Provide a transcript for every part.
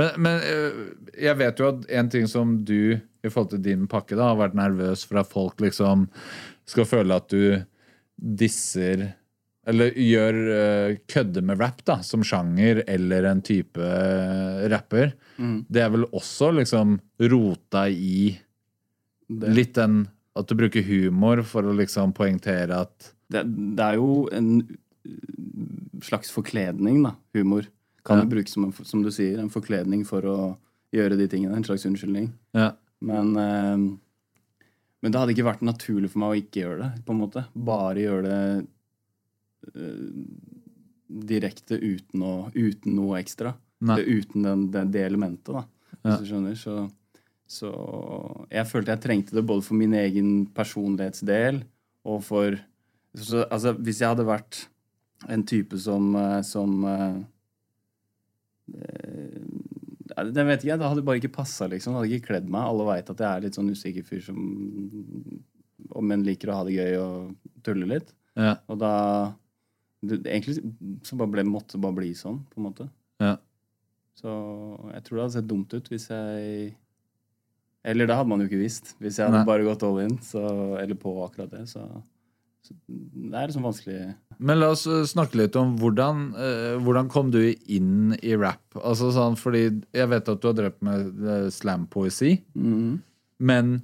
Men, men øh, jeg vet jo at en ting som du i forhold til din pakke da, har vært nervøs for at folk liksom skal føle at du disser Eller gjør kødde kødder med rap da, som sjanger eller en type rapper. rapper. Det er vel også liksom rota i Det, litt den At du bruker humor for å liksom poengtere at det, det er jo en slags forkledning, da. Humor. Kan Ja. brukes som, en, som du sier, en forkledning for å gjøre de tingene. En slags unnskyldning. ja, Men, eh, men det hadde ikke vært naturlig for meg å ikke gjøre det. på en måte. Bare gjøre det eh, direkte uten, å, uten noe ekstra. Det, uten den, det, det elementet, da. Ja. Hvis du skjønner. Så, så jeg følte jeg trengte det både for min egen personlighetsdel og for så, Altså, hvis jeg hadde vært en type som, eh, som eh, Det vet ikke jeg. Det hadde bare ikke passa, liksom. Det hadde ikke kledd meg. Alle veit at jeg er litt sånn usikker fyr som om Men liker å ha det gøy og tulle litt. ja, Og da det, Egentlig så bare ble, måtte det bare bli sånn, på en måte. ja. Så jeg tror det hadde sett dumt ut hvis jeg Eller det hadde man jo ikke visst. Hvis jeg hadde Nei. bare gått all in, så, eller på akkurat det. Så, så det er liksom vanskelig Men la oss øh, snakke litt om hvordan, øh, hvordan kom du inn i rap? Altså sånn, fordi Jeg vet at du har drevet med øh, slampoesi, men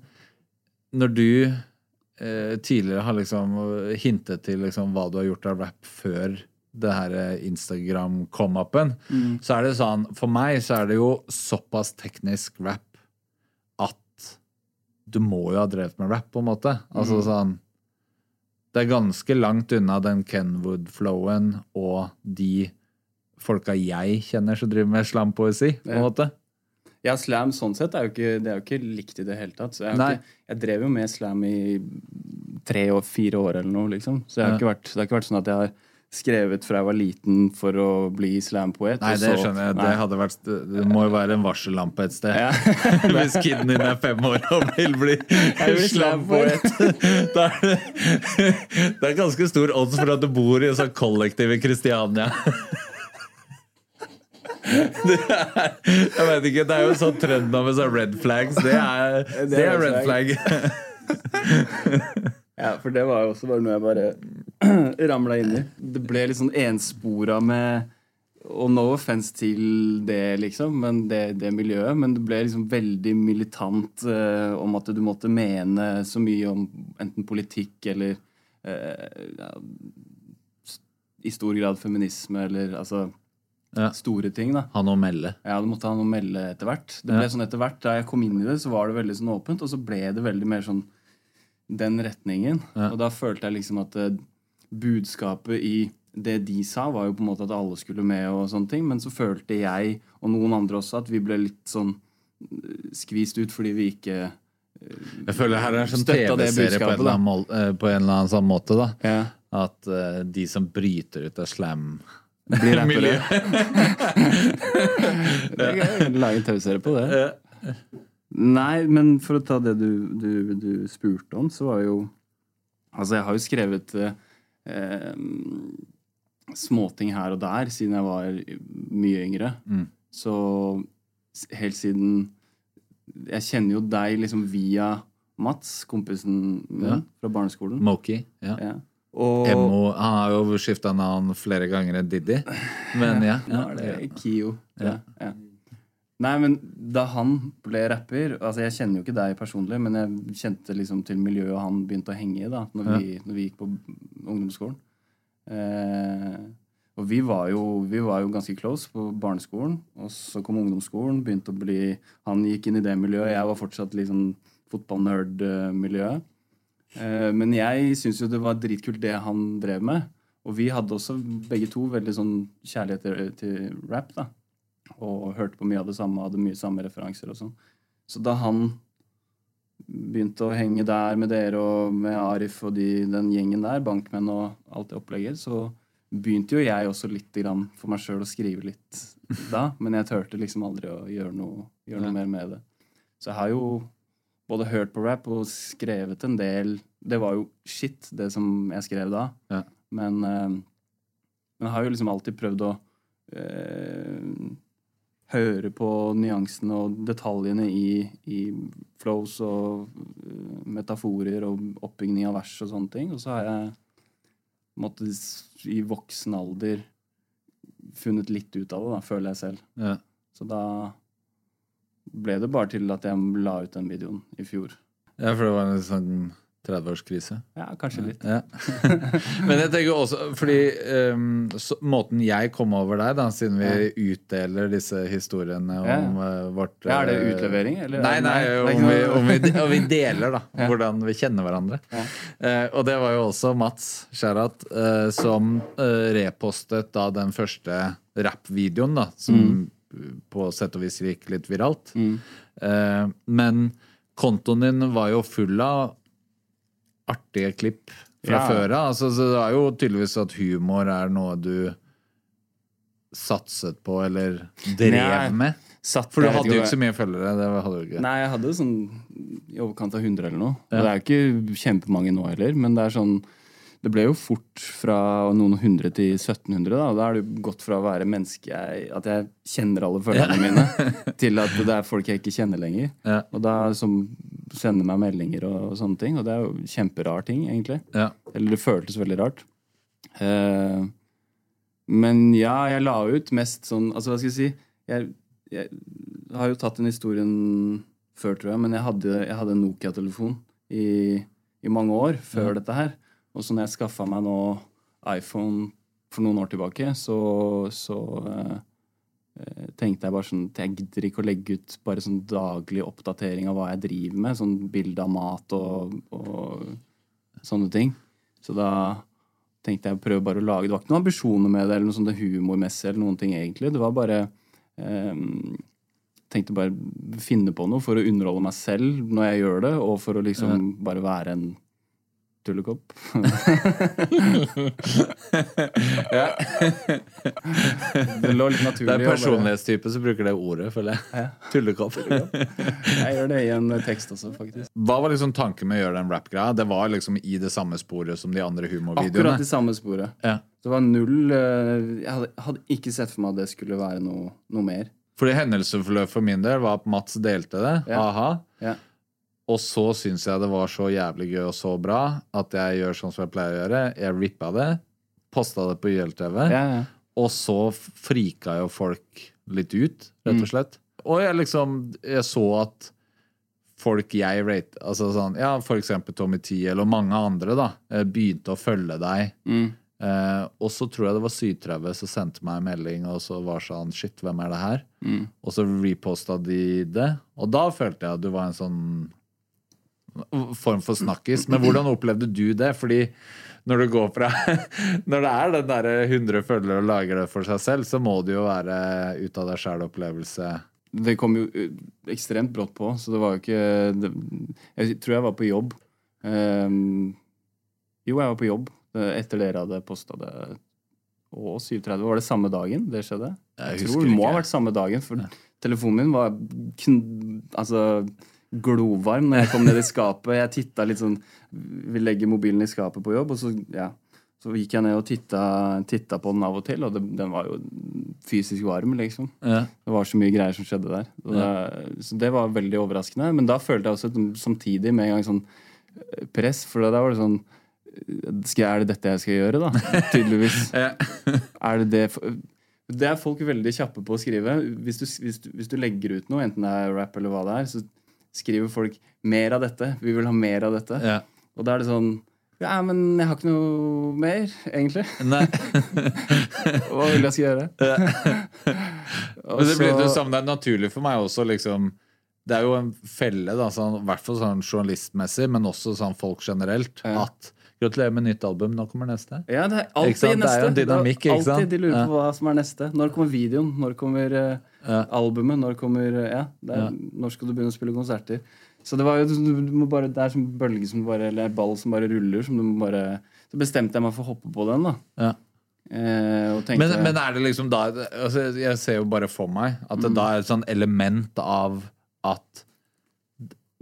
når du øh, tidligere har liksom øh, hintet til liksom hva du har gjort av rap før det her Instagram-come-upen, så er det sånn For meg så er det jo såpass teknisk rap at du må jo ha drevet med rap, på en måte. Altså sånn det er ganske langt unna den Kenwood-flowen og de folka jeg kjenner som driver med slampoesi. på en måte. Ja, slam sånn sett er jo ikke, det er jo ikke likt i det hele tatt. Så jeg, ikke, jeg drev jo med slam i tre og fire år eller noe, liksom. Så jeg har Ja. ikke vært, det har ikke vært sånn at jeg har skrevet fra jeg var liten for å bli slampoet. Nei, det så- skjønner jeg. Det, vært, det må jo være en varsellampe et sted. Ja. Hvis kiden din er fem år og vil bli islampoet. det, det er ganske stor odds for at du bor i en sånn kollektiv i Kristiania. Er, jeg vet ikke, det er jo sånn trend nå med sånn red flags. Det er, det er red flag. Ja, for det var jo også bare noe jeg bare ramla inn i. Det ble litt sånn enspora med Og no offense til det, liksom, men det, det miljøet. Men det ble liksom veldig militant eh, om at du måtte mene så mye om enten politikk eller eh, ja, i stor grad feminisme eller altså Ja. store ting, da. Ha noe å melde. Ja, du måtte ha noe å melde etter hvert. Det Ja. ble sånn etter hvert, Da jeg kom inn i det, så var det veldig sånn åpent, og så ble det veldig mer sånn den retningen. Ja. Og da følte jeg liksom at eh, budskapet i det de sa, var jo på en måte at alle skulle med, og sånne ting, men så følte jeg, og noen andre også, at vi ble litt sånn eh, skvist ut fordi vi ikke Jeg føler her er en det TV-serie på, eh, på en eller annen sånn måte. da ja, At uh, de som bryter ut av slam blir rappere. Det er gøy. Lage en TV-serie på det. Nei, men for å ta det du, du, du spurte om, så var jo Altså, jeg har jo skrevet eh, eh, småting her og der siden jeg var mye yngre. Mm. Så helt siden Jeg kjenner jo deg liksom via Mats, kompisen min Ja. fra barneskolen. Moki. Ja. Ja. Og Han har jo skifta navn flere ganger enn Diddy. Men ja. ja, ja det Kio. Ja. Ja. Nei, men da han ble rapper Altså, jeg kjenner jo ikke deg personlig, men jeg kjente liksom til miljøet han begynte å henge i da når, vi, når vi gikk på ungdomsskolen. Eh, og vi var, jo, vi var jo ganske close på barneskolen, og så kom ungdomsskolen. begynte å bli, Han gikk inn i det miljøet. Jeg var fortsatt sånn fotballnerd-miljøet. Eh, men jeg syns jo det var dritkult det han drev med. Og vi hadde også begge to veldig sånn kjærlighet til, til rap. da Og hørte på mye av det samme, hadde mye samme referanser og sånn. Så da han begynte å henge der med dere og med Arif og de, den gjengen der, bankmenn og alt det opplegget, så begynte jo jeg også litt grann for meg sjøl å skrive litt da. Men jeg turte liksom aldri å gjøre noe, gjøre noe mer med det. Så jeg har jo både hørt på rap og skrevet en del Det var jo shit, det som jeg skrev da. Ja. Men, eh, men jeg har jo liksom alltid prøvd å eh, høre på nyansene og detaljene i, i flows og eh, metaforer og oppbygging av vers og sånne ting. Og så har jeg måtte i voksen alder funnet litt ut av det, da, føler jeg selv. Ja. Så da ble det bare til at jeg la ut den videoen i fjor. ja, for det var en sånn 30-årskrise. Ja, kanskje litt. Ja. Men jeg tenker også Fordi um, så, måten jeg kom over deg, da siden vi utdeler disse historiene Ja. om eh, vårt Ja, er det eh, utlevering, eller? Nei, nei, er om vi, om vi, om, vi deler, da. Ja. Hvordan vi kjenner hverandre. Ja. Eh, og det var jo også Mats eh, som repostet da den første rappvideoen, da, som på sett og vis gikk litt viralt. Mm. Men kontoen din var jo full av artige klipp fra Ja. før av. Altså, så det er jo tydeligvis at humor er noe du satset på eller drev Nei, med. Satt, For du hadde jo ikke så mye følgere. Det hadde du ikke. Nei, jeg hadde sånn i overkant av 100 eller noe. Ja. Det er jo ikke kjempemange nå heller, men det er sånn Det ble jo fort fra noen hundre til 1700, da. Og da er det jo gått fra å være menneske jeg, At jeg kjenner alle følgerne mine, til at det er folk jeg ikke kjenner lenger. Ja. Og da som sender meg meldinger og, og sånne ting. Og det er jo kjemperar ting, egentlig. Ja. Eller det føltes veldig rart. Eh, men ja, jeg la ut mest sånn Altså, hva skal jeg si? Jeg, jeg har jo tatt den historien før, tror jeg, men jeg hadde, jeg hadde en Nokia-telefon i, i mange år før dette her. Og så når jeg skaffa meg nå iPhone for noen år tilbake, så, så eh, eh, tenkte jeg bare sånn jeg gidder ikke å legge ut bare sånn daglig oppdatering av hva jeg driver med. Sånn bilde av mat og, og sånne ting. Så da tenkte jeg å prøve bare å lage Det var ikke noen ambisjoner med det, eller noe sånt humormessig eller noen ting egentlig. Det var bare eh, Tenkte bare finne på noe for å underholde meg selv når jeg gjør det, og for å liksom bare være en tullekopp. det lå litt Det er personlighetstype som bruker det ordet, føler jeg. Ja. Tullekopp. Jeg gjør det i en tekst også, faktisk. Hva var liksom tanken med å gjøre den rap-greia? Det var liksom i det samme sporet som de andre Akkurat i samme sporet. Ja. Det var null eh, Jeg hadde, hadde ikke sett for meg at det skulle være noe, noe mer. Fordi hendelsesforløpet for min del var at Mats delte det. Ja. Aha. Ja. Og så syns jeg det var så jævlig gøy og så bra at jeg gjør sånn som jeg pleier å gjøre. Jeg rippa det, posta det på YLTV, Ja, ja. og så frika jo folk litt ut, rett Mm. og slett. Og jeg liksom Jeg så at folk jeg rate Altså sånn Ja, for eksempel Tommy T eller mange andre, da, eh, begynte å følge deg. Mm. Eh, og så tror jeg det var Sytrauve som sendte meg en melding og så var sånn Shit, hvem er det her? Mm. Og så reposta de det. Og da følte jeg at du var en sånn form for snakkis. Men hvordan opplevde du det? Fordi når du går fra Når det er den derre 100 følgere og lager det for seg selv, så må det jo være ut av deg sjæl-opplevelse. Det kom jo eh, ekstremt brått på, så det var jo ikke det, Jeg tror jeg var på jobb. Um, jo, jeg var på jobb eh, etter dere hadde posta det. Og 37. var det samme dagen det skjedde? Jeg Jeg, tror det må ikke. ha vært samme dagen, for telefonen min var kn altså glovarm når jeg kom ned i skapet. Jeg titta litt sånn Vi legger mobilen i skapet på jobb, og så ja, Så gikk jeg ned og titta, titta på den av og til, og det, den var jo fysisk varm, liksom. Ja. Det var så mye greier som skjedde der. Det, så det var veldig overraskende. Men da følte jeg også samtidig med en gang sånn eh, press, for da var det sånn skal, Er det dette jeg skal gjøre, da? Tydeligvis. er det det Det er folk veldig kjappe på å skrive. Hvis du, hvis, du, hvis du legger ut noe, enten det er rap eller hva det er, så skriver folk 'mer av dette'. Vi vil ha mer av dette. Ja. Og da er det sånn Ja, men jeg har ikke noe mer, egentlig. Nei. Hva vil jeg skal gjøre? Og Men det blir jo det samme. Det er naturlig for meg også, liksom Det er jo en felle, da, sånn, i hvert fall sånn journalistmessig, men også sånn folk generelt, Ja. at Gratulerer med nytt album, nå kommer neste. Ja, det er alltid neste. Det er jo en dynamikk, ikke sant? Alltid de lurer Ja. på hva som er neste. Når kommer videoen? Når kommer uh, Ja. albumet? Når kommer uh, Ja, er, Ja. når skal du begynne å spille konserter? Så det var jo du må bare, Det er som bølge som bare Eller ball som bare ruller. Som du må bare Så bestemte jeg meg for å hoppe på den, da. Ja. Eh, tenkte Men, men er det liksom da altså, Jeg ser jo bare for meg at det da er et sånn element av at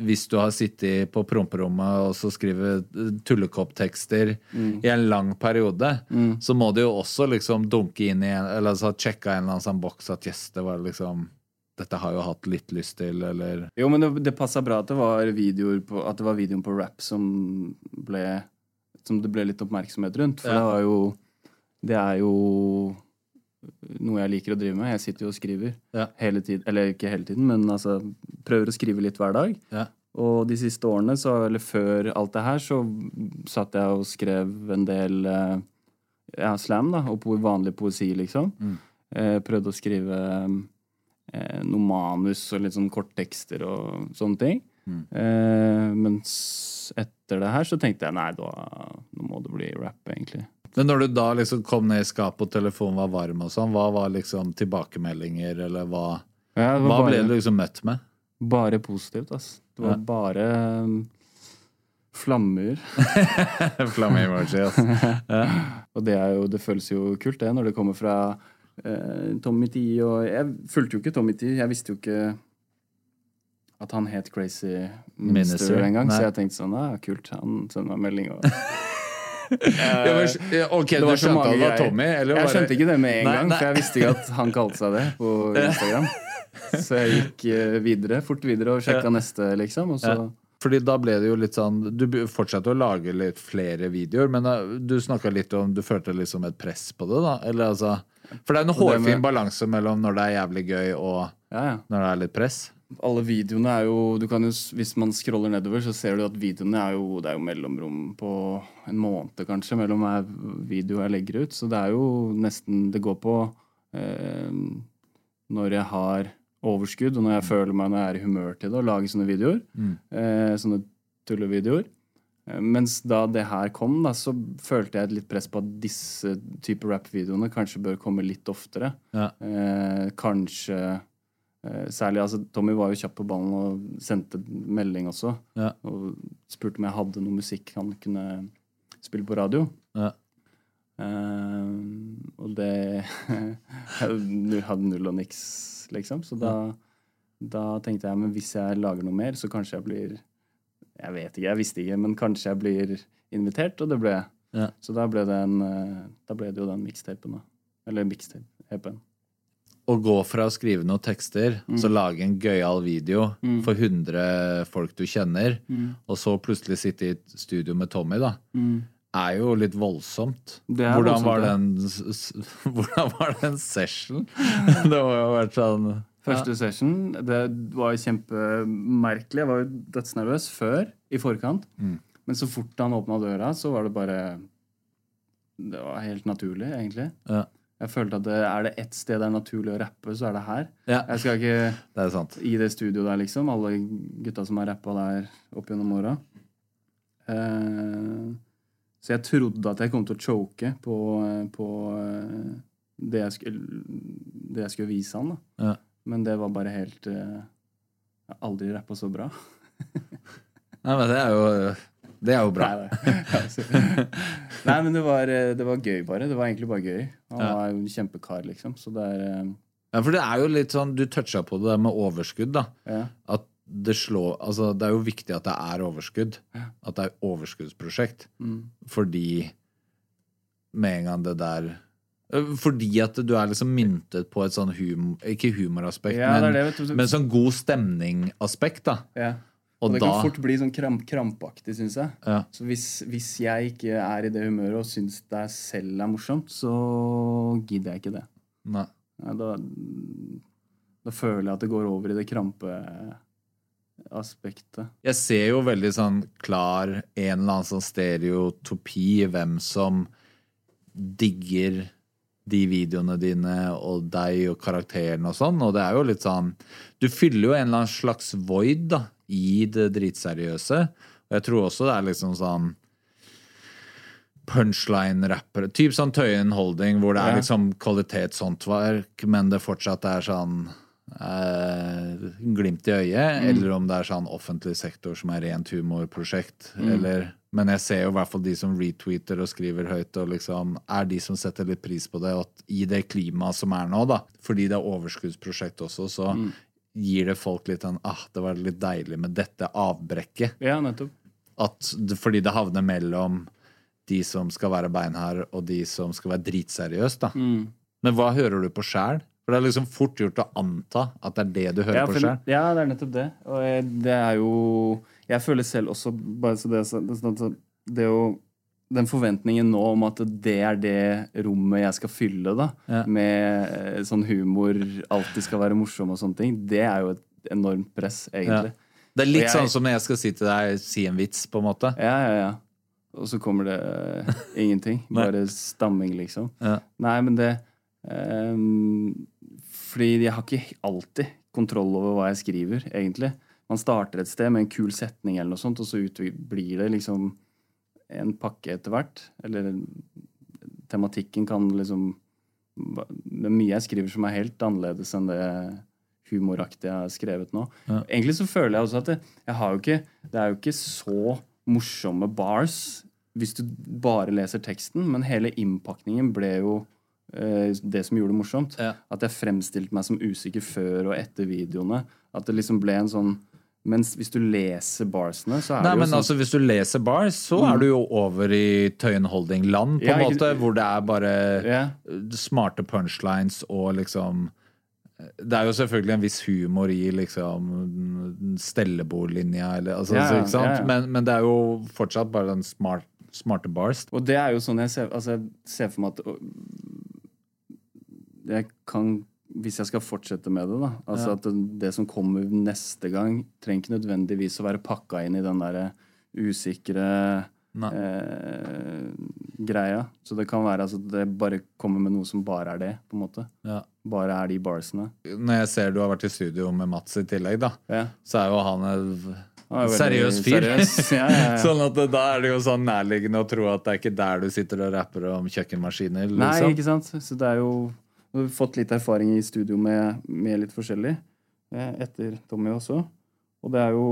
hvis du har sittet på promperommet og så skriver tullekopptekster i en lang periode, så må du jo også liksom dunke inn i en Eller altså sjekke en eller annen sånn boks at yes, det var liksom Dette har jeg jo hatt litt lyst til, eller Jo, men det, det passa bra at det var på At det var videoen på rap som ble Som det ble litt oppmerksomhet rundt. For Ja. det var jo Det er jo noe jeg liker å drive med. Jeg sitter jo og skriver Ja. hele tiden. Eller ikke hele tiden, men altså prøver å skrive litt hver dag. Ja. Og de siste årene, så, eller før alt det her, så satt jeg og skrev en del eh, ja, slam, da, og vanlig poesi, liksom. Mm. Eh, prøvde å skrive eh, noe manus og litt sånn korttekster og sånne ting. Mm. Eh, mens etter det her så tenkte jeg nei, da, nå må det bli rap, egentlig. Men når du da liksom kom ned i skapet og telefonen var varm og sånn, hva var liksom tilbakemeldinger, eller hva Ja, Hva bare, ble du liksom møtt med? bare positivt, ass. Det var Ja. bare um, flammer. Flamme-emoji, altså. Og det, er jo, det føles jo kult, det, når det kommer fra uh, Tommy T. Og jeg fulgte jo ikke Tommy T. Jeg visste jo ikke at han het Crazy Minister, Minister, nei. Så jeg tenkte sånn, ja, kult, han sender meg melding. Og... Ja, men, ok, Det du var skjønte at det var. Tommy? Eller Jeg bare- skjønte ikke det med en Nei, gang, nei. for jeg visste ikke at han kalte seg det på Instagram. Så jeg gikk eh, videre, fort videre og sjekka neste, liksom. Og så Ja. Fordi da ble det jo litt sånn Du fortsatte å lage litt flere videoer, men du snakka litt om Du følte liksom et press på det, da? Eller altså For det er en hårfin balanse mellom når det er jævlig gøy, og ja, ja. når det er litt press. Alle videoene er jo du kan jo, Hvis man scroller nedover, så ser du at videoene er jo Det er jo mellomrom på en måned, kanskje, mellom hver video jeg legger ut. Så det er jo nesten Det går på eh, når jeg har overskudd, og når jeg føler meg når jeg er i humør til det, å lage sånne videoer. Eh, sånne tullevideoer. Eh, Mens da det her kom, da, så følte jeg et litt press på at disse type rap-videoene kanskje bør komme litt oftere. Ja. Eh, kanskje Særlig altså, Tommy var jo kjapp på ballen og sendte melding også. Ja. Og spurte om jeg hadde noe musikk han kunne spille på radio. Ja. Uh, og det Jeg hadde null og niks, liksom. Så da, da tenkte jeg men hvis jeg lager noe mer, så kanskje jeg blir Jeg vet ikke, jeg visste ikke, men kanskje jeg blir invitert, og det ble jeg. Ja. Så da ble det en eh, Da ble det jo den mixtapen, da. Eller mixtape-EP-en. Å gå fra å skrive noen tekster, Mm. så lage en gøyal video for 100 folk du kjenner, Mm. og så plutselig sitte i et studio med Tommy, da, er jo litt voldsomt. Hvordan, voldsomt, var ja. den, hvordan var den session? det må jo ha vært sånn Første session, det var kjempemerkelig. Jeg var jo dødsnervøs før, i forkant. Mm. Men så fort han åpna døra, så var det bare Det var helt naturlig, egentlig. Ja. Jeg følte at det, er det ett sted det er naturlig å rappe, så er det her. Ja, Jeg skal ikke det sant. i det studioet der, liksom. Alle gutta som har rappa der opp gjennom åra. Uh, så jeg trodde at jeg kom til å choke på, på eh, det, jeg skulle, det jeg skulle vise han. da. Ja. Men det var bare helt uh, Jeg har aldri rappa så bra. Nei, men det er jo, det er jo bra. Nei, nei. Nei, men det var, eh, det var gøy, bare. Det var egentlig bare gøy. Han Ja. var jo en kjempekar, liksom. Så det er eh, Ja, for det er jo litt sånn, Du toucha på det der med overskudd. da Ja. At det slår Altså, det er jo viktig at det er overskudd. At det er overskuddsprosjekt. Mm. Fordi med en gang det der Eh, Fordi at du er liksom myntet på et sånn humor... Ikke humoraspekt, Ja, men, det, det, men sånn god stemning-aspekt, da. Ja. Og Og det da kan fort bli sånn kramp, krampaktig, syns jeg. Ja. Så hvis, hvis jeg ikke er i det humøret og syns det selv er morsomt, så gidder jeg ikke det. Nei. Ja, da, da føler jeg at det går over i det krampeaspektet. Jeg ser jo veldig sånn klar en eller annen sånn stereotopi hvem som digger de videoene dine og deg og karakteren og sånn, og det er jo litt sånn Du fyller jo en eller annen slags void da, i det dritseriøse, og jeg tror også det er liksom sånn punchline-rappere. Typ sånn Tøyen Holding, hvor det er liksom kvalitetshåndverk, men det fortsatt er sånn eh, glimt i øyet, eller om det er sånn offentlig sektor som er rent humorprosjekt. Eller, men jeg ser jo i hvert fall de som retweeter og skriver høyt, og liksom er de som setter litt pris på det. Og i det klimaet som er nå, da, fordi det er overskuddsprosjekt også, så gir det folk litt sånn ah, det var litt deilig med dette avbrekket. Ja, nettopp. At, fordi det havner mellom de som skal være beinhard, og de som skal være dritseriøse. da. Mm. Men hva hører du på sjæl? For det er liksom fort gjort å anta at det er det du hører Ja, på sjøl. ja, det er nettopp det. Og jeg, det er jo Jeg føler selv også bare så det, så, det, så- det jo den forventningen nå om at det er det rommet jeg skal fylle, da, Ja. med eh, sånn humor, alltid skal være morsom og sånne ting, det er jo et enormt press, egentlig. Det er litt jeg- sånn som når jeg skal si til deg si en vits, på en måte. Ja, ja, ja. Og så kommer det uh, ingenting. Bare stamming, liksom. Ja. Nei, men det ehm, Fordi jeg har ikke alltid kontroll over hva jeg skriver, egentlig. Man starter et sted med en kul setning, eller noe sånt, og så blir det liksom en pakke etter hvert. Eller tematikken kan liksom Det er mye jeg skriver som er helt annerledes enn det humoraktige jeg har skrevet nå. Ja. Egentlig så føler jeg også at det, jeg har jo ikke, det er jo ikke så morsomme bars hvis du bare leser teksten, men hele innpakningen ble jo det som gjorde det morsomt. Ja. At jeg fremstilte meg som usikker før og etter videoene. At det liksom ble en sånn Mens hvis du leser barsene, så er Nei, det jo men sånn altså Hvis du leser bars, så er du jo over i Tøyen Holding-land, på en Ja, ikke- måte, hvor det er bare ja, smarte punchlines og liksom Det er jo selvfølgelig en viss humor i liksom Stellebordlinja, eller altså, Ja, ikke sant? ja, ja. Men, men det er jo fortsatt bare den smart, smarte bars. Og det er jo sånn jeg ser, altså jeg ser for meg at jeg kan Hvis jeg skal fortsette med det, da Altså Ja. at det, som kommer neste gang, trenger ikke nødvendigvis å være pakka inn i den derre usikre eh, greia. Så det kan være altså, det bare kommer med noe som bare er det, på en måte. Ja. Bare er de barsene. Når jeg ser du har vært i studio med Mats i tillegg, da, Ja. så er jo han en er seriøs fyr. seriøs. Ja, ja, ja. sånn at da er det jo sånn nærliggende å tro at det er ikke der du sitter og rapper om kjøkkenmaskiner. Nei, Liksom. ikke sant? Så det er jo Har fått litt erfaring i studio med, med litt forskjellig eh, etter Tommy også. Og det er jo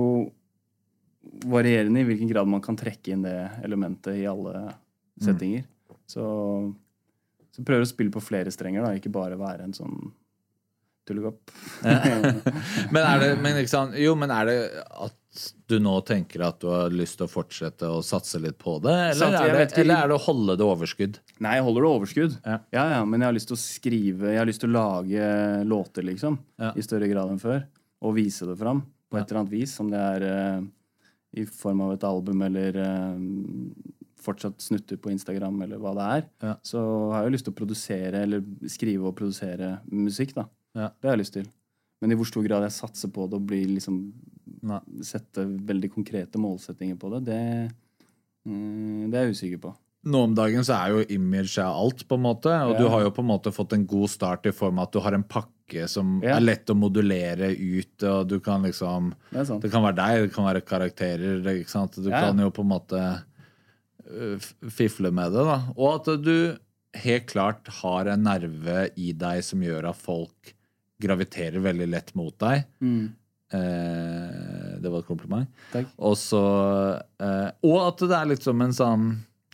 varierende i hvilken grad man kan trekke inn det elementet i alle settinger. Så, så prøver å spille på flere strenger, da, ikke bare være en sånn tullekopp. Men er det men, sant? Jo, men er det at du nå tenker at du har lyst til å fortsette å satse litt på det? Eller, er, det, eller er det å holde det overskudd? Nei, jeg holder det overskudd. Ja. Ja, ja, Men jeg har lyst til å skrive Jeg har lyst til å lage låter, liksom. Ja. I større grad enn før. Og vise det fram på et eller annet vis. Om det er uh, i form av et album eller uh, fortsatt snutter på Instagram eller hva det er. Ja. Så har jeg lyst til å produsere eller skrive og produsere musikk, da. Ja. Det har jeg lyst til. Men i hvor stor grad jeg satser på det og blir liksom Nei. sette veldig konkrete målsettinger på det, det, mm, det er jeg usikker på. Nå om dagen så er jo image av alt, på en måte. Og Ja. du har jo på en måte fått en god start i form av at du har en pakke som Ja. er lett å modulere ut, og du kan liksom Det. Det kan være deg, det kan være karakterer. Ikke sant? Du Ja. kan jo på en måte øh, fifle med det. da Og at du helt klart har en nerve i deg som gjør at folk graviterer veldig lett mot deg. Mm. Eh, det var et kompliment. Takk. Og så eh, Og at det er litt som en sånn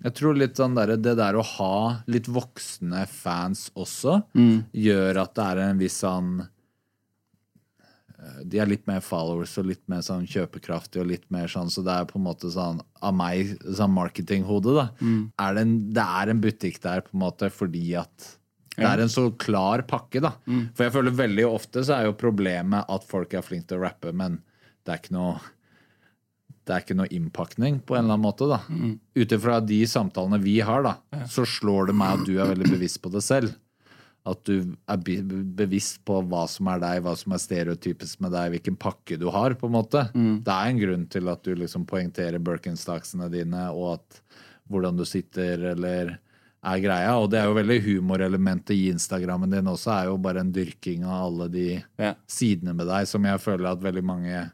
Jeg tror litt sånn der, det der å ha litt voksne fans også, Mm. gjør at det er en viss sånn eh, De er litt mer followers og litt mer sånn kjøpekraftige og litt mer sånn, så det er på en måte sånn av meg, sånn marketinghode, da. Er det, en, det er en butikk der på en måte fordi at det er en så klar pakke, da. For jeg føler veldig ofte så er jo problemet at folk er flinke til å rappe, men det er ikke noe det er ikke noe innpakning på en eller annen måte. da. Ut ifra de samtalene vi har, da, så slår det meg at du er veldig bevisst på det selv. At du er bevisst på hva som er deg, hva som er stereotypisk med deg, hvilken pakke du har. på en måte. Det er en grunn til at du liksom poengterer Birkenstocksene dine, og at hvordan du sitter eller er greia. Og det er jo veldig humorelementet i Instagrammen din også, er jo bare en dyrking av alle de Ja. sidene med deg som jeg føler at veldig mange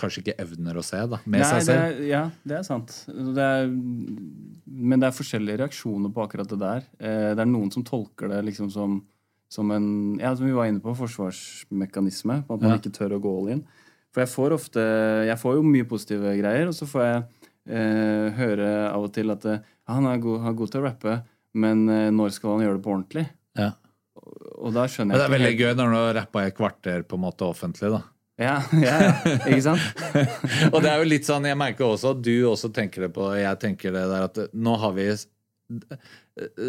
kanskje ikke evner å se da, med Nei, seg det selv. er, ja, det er sant. Det er, men det er forskjellige reaksjoner på akkurat det der. Eh, Det er noen som tolker det liksom som, som en ja, som vi var inne på, forsvarsmekanisme. På at man Ja. ikke tør å gå all in. For jeg får ofte Jeg får jo mye positive greier, og så får jeg eh, høre av og til at eh, han er god, er god til å rappe, men eh, når skal han gjøre det på ordentlig? Ja. Og da skjønner jeg det er veldig gøy når du har rappa i et kvarter på en måte offentlig, da. Ja, ja, ja, ikke sant? Og det er jo litt sånn, jeg merker også at du også tenker det på, jeg tenker det der at nå har vi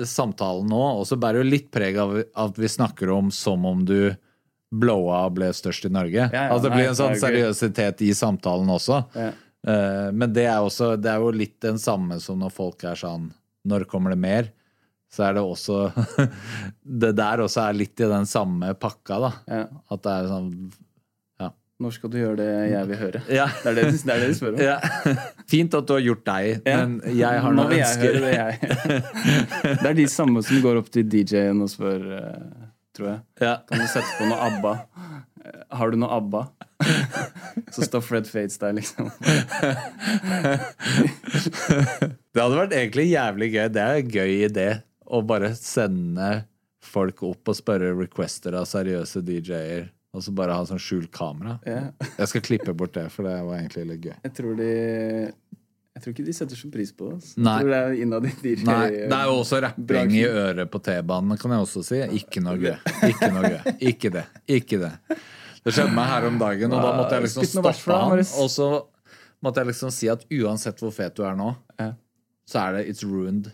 samtalen nå, og så bærer jo litt preg av at vi snakker om som om du blowa og ble størst i Norge. ja, altså det nei, blir en sånn er seriøsitet i samtalen også. Ja. Eh, Men det er, også, det er jo litt den samme som når folk er sånn Når kommer det mer? Så er det også Det der også er litt i den samme pakka, da. Ja. At det er sånn Når skal du gjøre det jeg vil høre? Ja. Det er det, det, er det du spør om. Ja. Fint at du har gjort deg, Ja. men jeg har noen ønsker. det, jeg. Det er de samme som går opp til DJ-en og spør, eh, tror jeg. Ja. Kan du sette på noe ABBA? Har du noe ABBA? Så står Fred Fates der, liksom. Det hadde vært egentlig jævlig gøy. Det er en gøy idé å bare sende folk opp og spørre requester av seriøse DJ-er, og så bare ha sånn skjult kamera. Yeah. Jeg skal klippe bort det, for det var egentlig litt gøy. Jeg tror de Jeg tror ikke de setter så pris på oss. Nei. Det er innad i DJ. Nei, det er jo også rapping i øret på T-banen, kan jeg også si. Ikke noe gøy. Ikke noe gøy. Ikke det. Ikke det. Det skjedde meg her om dagen, og da måtte jeg liksom stoppe han. Og så måtte jeg liksom si at uansett hvor fet du er nå, så er det it's ruined.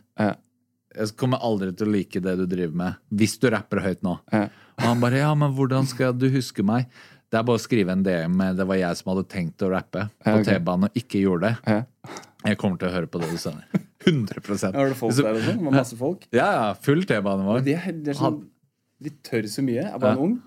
Jeg kommer aldri til å like det du driver med, hvis du rapper høyt nå. Og han bare ja, men hvordan skal du huske meg? Det er bare å skrive en DM med det var jeg som hadde tenkt å rappe på. T-banen og ikke gjorde det. Jeg kommer til å høre på det du sender. 100 Har du folk der og? Med masse folk? Ja, ja. Full T-bane vår. De, er, de, er sånn, de tør så mye. Er bare Ja. ung.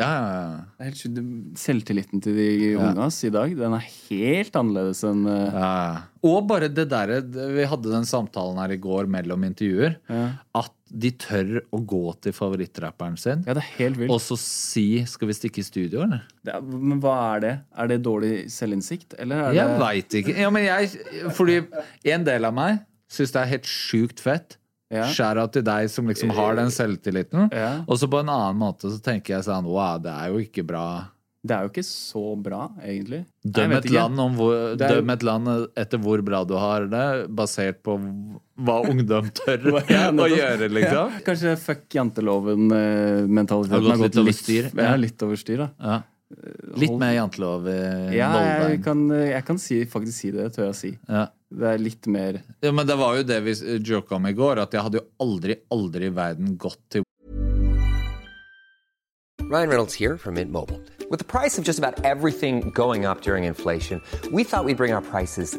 Ja, ja, ja. Det er helt. Selvtilliten til de unge ass, i dag, den er helt annerledes enn eh, Ja, ja. Og bare det derre Vi hadde den samtalen her i går mellom intervjuer. Ja. At de tør å gå til favorittrapperen sin Ja, det er helt vilt. og så si 'skal vi stikke i studio', eller? Det er, men hva er det? Er det dårlig selvinnsikt, eller er Jeg det veit ikke. Ja, men jeg Fordi en del av meg syns det er helt sjukt fett. Ja. Shout-out til deg som liksom har den selvtilliten. Ja. Og så på en annen måte så tenker jeg sånn Wow, det er jo ikke bra. Det er jo ikke så bra, egentlig. Døm et, land om hvor, døm et land etter hvor bra du har det, basert på hva ungdom tør Ja, å gjøre, liksom. Ja, kanskje fuck janteloven-mentaliteten Har gått litt over styr, Ja, litt over styr, da. Ja. Litt mer jantelov i Ja, jeg kan, jeg kan si, faktisk si det, tør jeg å si. Ja. Det er litt mer ja, men det var jo det vi joka om i går, at jeg hadde jo aldri, aldri i verden gått til Ryan Reynolds here from Mint Mobile. With the price of just about everything going up during inflation, we thought we'd bring our prices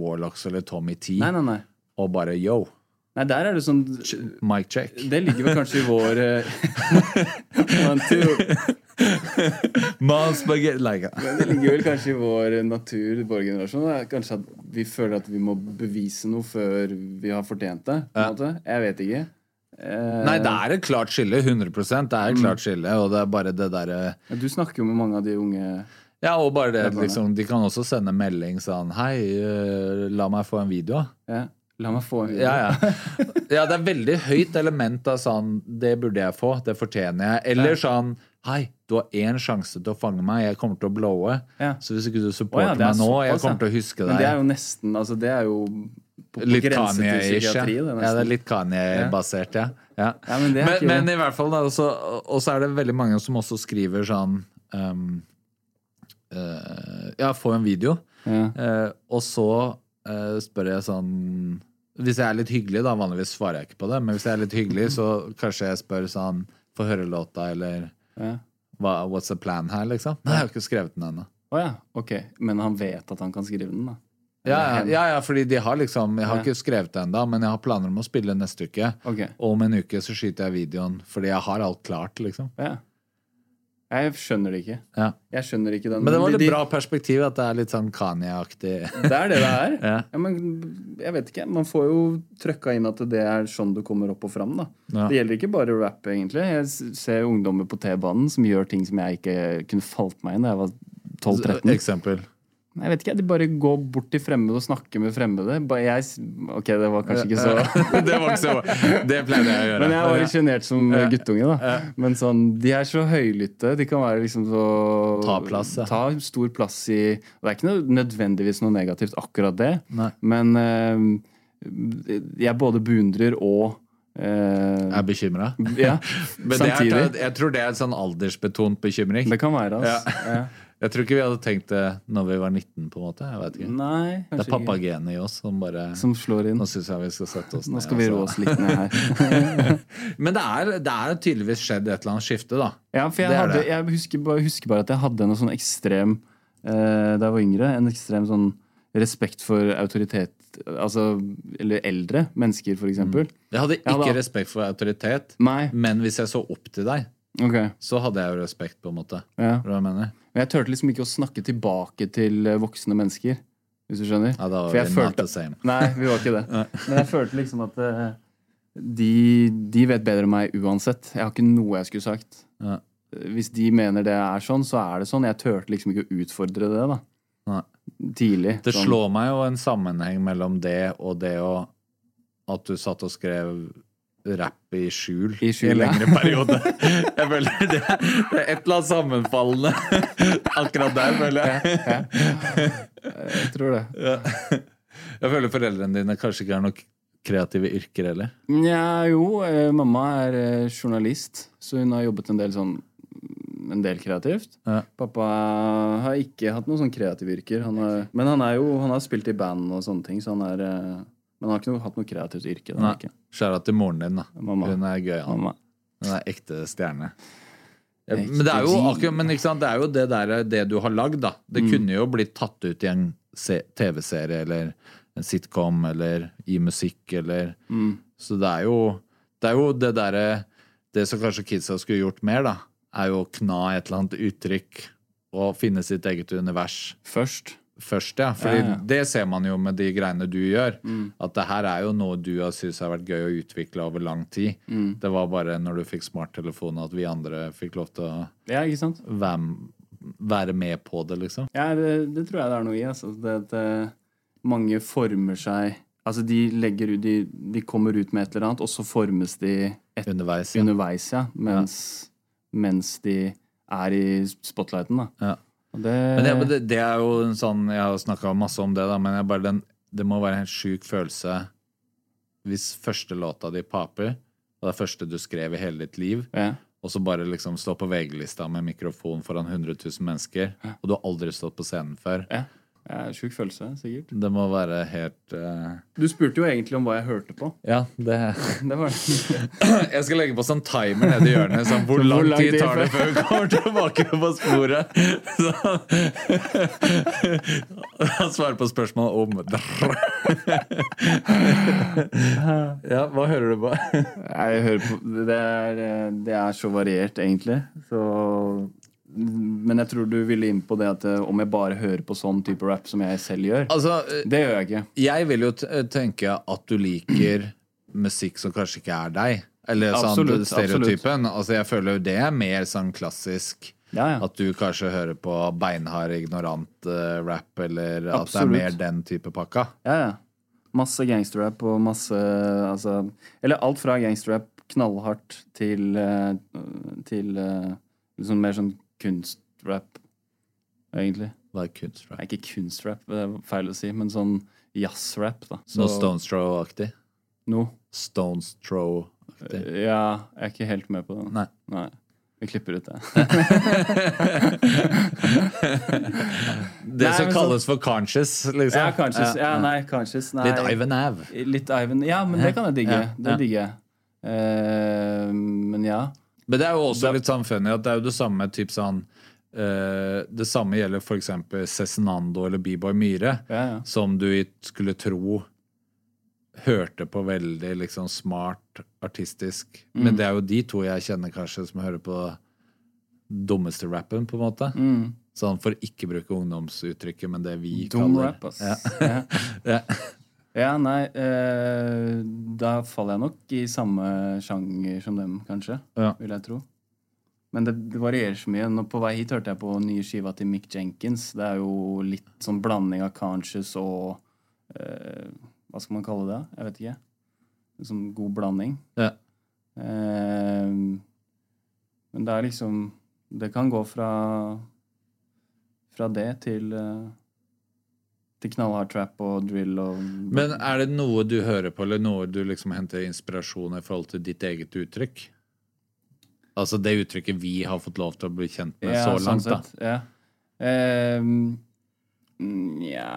Warlocks eller Tommy T Nei, nei, nei. og bare yo, Nei, der er det sånn mic check. Det ligger vel kanskje i vår eh, spaghetti like. Det ligger vel kanskje i vår natur, vår generasjon. Kanskje at vi føler at vi må bevise noe før vi har fortjent det. Måte. Jeg vet ikke. Eh, Nei, det er et klart skille. 100% Det er et klart skille, og det er bare det derre ja, Du snakker jo med mange av de unge Ja, og bare det liksom De kan også sende melding sånn Hei, eh, la meg få en video. ja. La meg få en video. Ja, ja. ja, det er veldig høyt element av sånn Det burde jeg få, det fortjener jeg. Eller sånn Hei, du har én sjanse til å fange meg, jeg kommer til å blowe. Ja. Så hvis ikke du supporter ja, er meg nå, jeg kommer til å huske deg. Men det er jo nesten Altså, det er jo på, på Litt grense til Kanye-ish, ja. ja. Det er litt Kanye-basert, ja. ja. Ja, men det er men, men i hvert fall, og så er det veldig mange som også skriver sånn um, eh, Ja, få en video. Ja. Uh, og så uh, spør jeg sånn Hvis jeg er litt hyggelig, da vanligvis svarer jeg ikke på det, men hvis jeg er litt hyggelig, så kanskje jeg spør sånn Få høre låta, eller Ja. hva, What's the plan her, liksom? Nei, jeg har ikke skrevet den ennå. Oh, ja, ok. Men han vet at han kan skrive den, da? Ja, ja, ja, fordi de har liksom Jeg har Ja. ikke skrevet det ennå, men jeg har planer om å spille neste uke. Ok. Og om en uke så skyter jeg videoen, fordi jeg har alt klart, liksom. Ja. Jeg skjønner det ikke. Ja. Jeg skjønner ikke den. Men det var de- de- bra perspektiv, at det er litt sånn Kanye-aktig. Det er det det er. Ja. Ja, men jeg vet ikke. Man får jo trøkka inn at det er sånn du kommer opp og fram. da. Det gjelder ikke bare rap, egentlig. Jeg ser ungdommer på T-banen som gjør ting som jeg ikke kunne falt meg inn da jeg var 12-13. Eksempel. Jeg vet ikke, De bare går bort til fremmede og snakker med fremmede. Jeg, ok, det var kanskje ikke så det var ikke så Det pleide jeg å gjøre. Men jeg var litt sjenert som guttunge. da Men sånn, de er så høylytte. De kan være liksom så Ta plass, ja. Ta stor plass i Det er ikke noe, nødvendigvis noe negativt, akkurat det. Nei. Men eh, jeg både beundrer og Uh, Er bekymra. Ja, Men det samtidig. er, jeg tror det er en sånn aldersbetont bekymring. Det kan være, altså. Ja. Jeg tror ikke vi hadde tenkt det når vi var 19, på en måte. Jeg vet ikke. Nei, Det er pappagenet i oss som bare Som slår inn. Nå syns jeg vi skal sette oss ned. Nå skal vi rå altså. oss litt ned her. Men det er, det er tydeligvis skjedd et eller annet skifte, da. Ja, for jeg, hadde, jeg husker, bare, husker bare at jeg hadde noe sånn ekstrem eh, Da jeg var yngre, en ekstrem sånn respekt for autoritet Altså, eller eldre mennesker, for eksempel. Jeg hadde ikke ikke hadde... respekt for autoritet, Nei. men hvis jeg så opp til deg, okay. så hadde jeg jo respekt, på en måte. Ja. Hva jeg mener? Men jeg turte liksom ikke å snakke tilbake til eh, voksne mennesker, hvis du skjønner. Ja, da var vi følte- not the same. Nei, vi var ikke det. Men jeg følte liksom at uh, de, de vet bedre enn meg uansett. Jeg har ikke noe jeg skulle sagt. Ja. Hvis de mener det er sånn, så er det sånn. Jeg turte liksom ikke å utfordre det, da. Nei. Tidlig. Det Sånn. slår meg jo en sammenheng mellom det og det å At du satt og skrev rapp i skjul I skjul, en ja. lengre periode. Jeg føler det, er- det er et eller annet sammenfallende akkurat der, føler jeg. Jeg tror det. Jeg føler foreldrene dine kanskje ikke har noen kreative yrker heller. Nja, jo. Eh, mamma er eh, journalist, så hun har jobbet en del sånn en del kreativt. Ja. Pappa har ikke hatt noen sånn kreative yrker. Han har, men han er jo Han har spilt i band og sånne ting, så han er eh, Men han har ikke noe, hatt noe kreativt yrke. Nei. Skjæra til moren din, da. Mamma. Hun er gøy. Mamma. Hun er ekte stjerne. Ekte Men det er jo akkurat, men sant, det er jo det der det du har lagd, da. Det Mm. kunne jo blitt tatt ut i en TV-serie eller en sitcom eller i musikk eller Mm. Så det er jo det er jo det derre Det som kanskje kidsa skulle gjort mer, da, er jo å kna et eller annet uttrykk og finne sitt eget univers Først. Først, ja. Fordi Ja, ja. det ser man jo med de greiene du gjør. Mm. At det her er jo noe du har syntes har vært gøy å utvikle over lang tid. Mm. Det var bare når du fikk smarttelefon at vi andre fikk lov til å Ja, være, være med på det, liksom. Ja, det, det tror jeg det er noe i. Altså. Det, at eh, mange former seg Altså, de legger ut de, de kommer ut med et eller annet, og så formes de et, Underveis. Ja. underveis, ja. Mens, mens de er i spotlighten, da. Ja. Det, Men det, det, det er jo en sånn Jeg har snakka masse om det, da, men jeg bare den, det må være en helt sjuk følelse hvis første låta di paper, og det er første du skrev i hele ditt liv, ja. og så bare liksom stå på VG-lista med mikrofon foran 100 000 mennesker, og du har aldri stått på scenen før. ja. Ja Sjuk følelse, sikkert. Det må være helt uh... Du spurte jo egentlig om hva jeg hørte på. Ja, det Det var Jeg skal legge på sånn timer nede i hjørnet. Sånn, hvor, Hvor lang tid tar det før- før vi kommer tilbake på sporet? Så, Han svarer på spørsmål om Ja, hva hører du på? Jeg hører på det er, det er så variert, egentlig. Så, men jeg tror du ville inn på det at eh, om jeg bare hører på sånn type rap som jeg selv gjør. Altså, eh, Det gjør jeg ikke. jeg vil jo t tenke at du liker musikk som kanskje ikke er deg. Eller sånn Absolutt, stereotypen. Altså, jeg føler jo det er mer sånn klassisk. Ja, ja. At du kanskje hører på beinhard, ignorant uh, rap, eller at det er mer den type pakka. Ja, ja. Masse gangsterrap og masse altså, Eller alt fra gangsterrap knallhardt til eh, Til eh, liksom mer sånn kunstrap, egentlig. Hva er kunstrap? Nei, ikke kunstrap, det er feil å si, men sånn jazzrap, da. Noe Stones Throw-aktig? No. Stones Throw-aktig. Ja, jeg er ikke helt med på det. Nei. Nei. Vi klipper ut det. Det Nei, som kalles for conscious, liksom. Ja, conscious. Ja, nei, conscious. Nei. Litt Ivan Av. Litt Ivan. Ja, men det kan jeg digge. Det digger jeg. Uh, men ja. Men det er jo også litt sånn funny at det er jo det samme typ sånn uh, Det samme gjelder eksempel Cezinando eller B-Boy Myhre, Ja, ja. som du skulle tro hørte på veldig liksom smart, artistisk. Mm. Men det er jo de to jeg kjenner kanskje som hører på dummeste rappen, på en måte. Mm. Sånn for ikke bruke ungdomsuttrykket, men det vi Dum kaller rap, ass. Ja. Ja. Ja. Nei eh, Da faller jeg nok i samme sjanger som dem, kanskje. Ja. Vil jeg tro. Men det, det varierer så mye. Nå på vei hit hørte jeg på nye skiva til Mick Jenkins. Det er jo litt sånn blanding av conscious og eh, Hva skal man kalle det? Jeg vet ikke. Sånn god blanding. Ja. Eh, men det er liksom Det kan gå fra Fra det til eh, til knallhard trap og drill og Men er det noe du hører på, eller noe du liksom henter inspirasjon i forhold til ditt eget uttrykk? Altså det uttrykket vi har fått lov til å bli kjent med så sånn langt, da. sett, Ja. Nja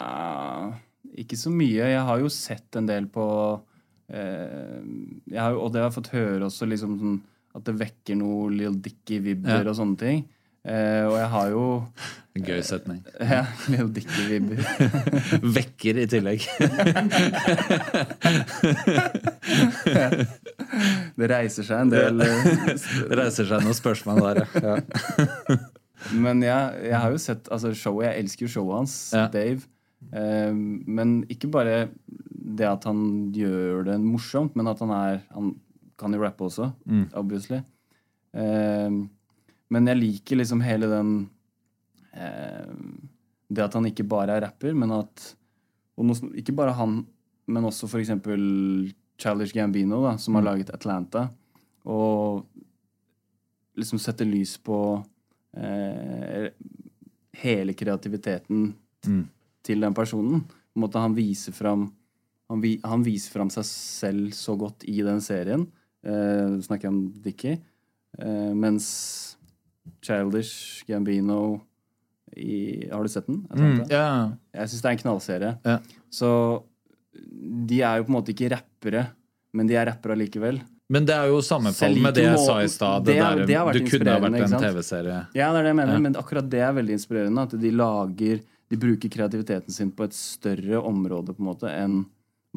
um, Ikke så mye. Jeg har jo sett en del på uh, jo- Og det har jeg fått høre også, liksom sånn at det vekker noe Lill Dicky-vibber Ja. og sånne ting. Eh, og jeg har jo En gøy setning. Ja, Lill Dicky-vibber. Vekker i tillegg. det reiser seg en del. eh, Det reiser seg noen spørsmål der, ja. ja. Men jeg, jeg har jo sett altså showet, jeg elsker jo showet hans, Ja. Dave. Eh, men ikke bare det at han gjør det morsomt, men at han er Han kan jo rappe også, Mm. obviously. Eh, men jeg liker liksom hele den eh, Det at han ikke bare er rapper, men at nå, Ikke bare han, men også for eksempel Childish Gambino, da, som har laget Atlanta. Og liksom setter lys på eh, hele kreativiteten Mm. til den personen. På en måte han viser fram han, vi, han viser fram seg selv så godt i den serien. Eh, snakker jeg om Dickie. Eh, mens Childish Gambino i, Har du sett den? Mm, yeah. Jeg syns det er en knallserie. Yeah. Så de er jo på en måte ikke rappere, men de er rappere allikevel. Men det er jo sammenfall med det jeg sa i stad. det Det det du kunne ha vært en? TV-serie. Ja, det er det jeg mener, Ja. men akkurat det er veldig inspirerende. At de lager De bruker kreativiteten sin på et større område på en måte enn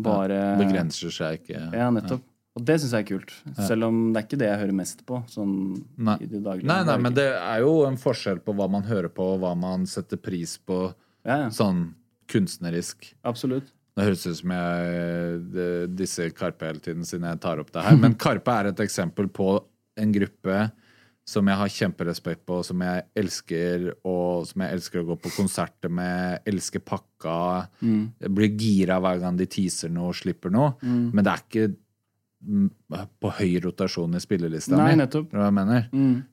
bare Begrenser seg ikke. Ja, nettopp. Og det syns jeg er kult. Selv om det er ikke det jeg hører mest på. Sånn Nei. i det daglige. Nei, nei, men det er jo en forskjell på hva man hører på, og hva man setter pris på ja, ja. sånn kunstnerisk. Absolutt. Det høres ut som jeg det, disse Karpe hele tiden, siden jeg tar opp det her. Men Karpe er et eksempel på en gruppe som jeg har kjemperespekt på, som jeg elsker, og som jeg elsker å gå på konserter med. Elsker pakka. Jeg blir gira hver gang de teaser noe og slipper noe. Men det er ikke mm, på høy rotasjon i spillelista Nei, mi. mener?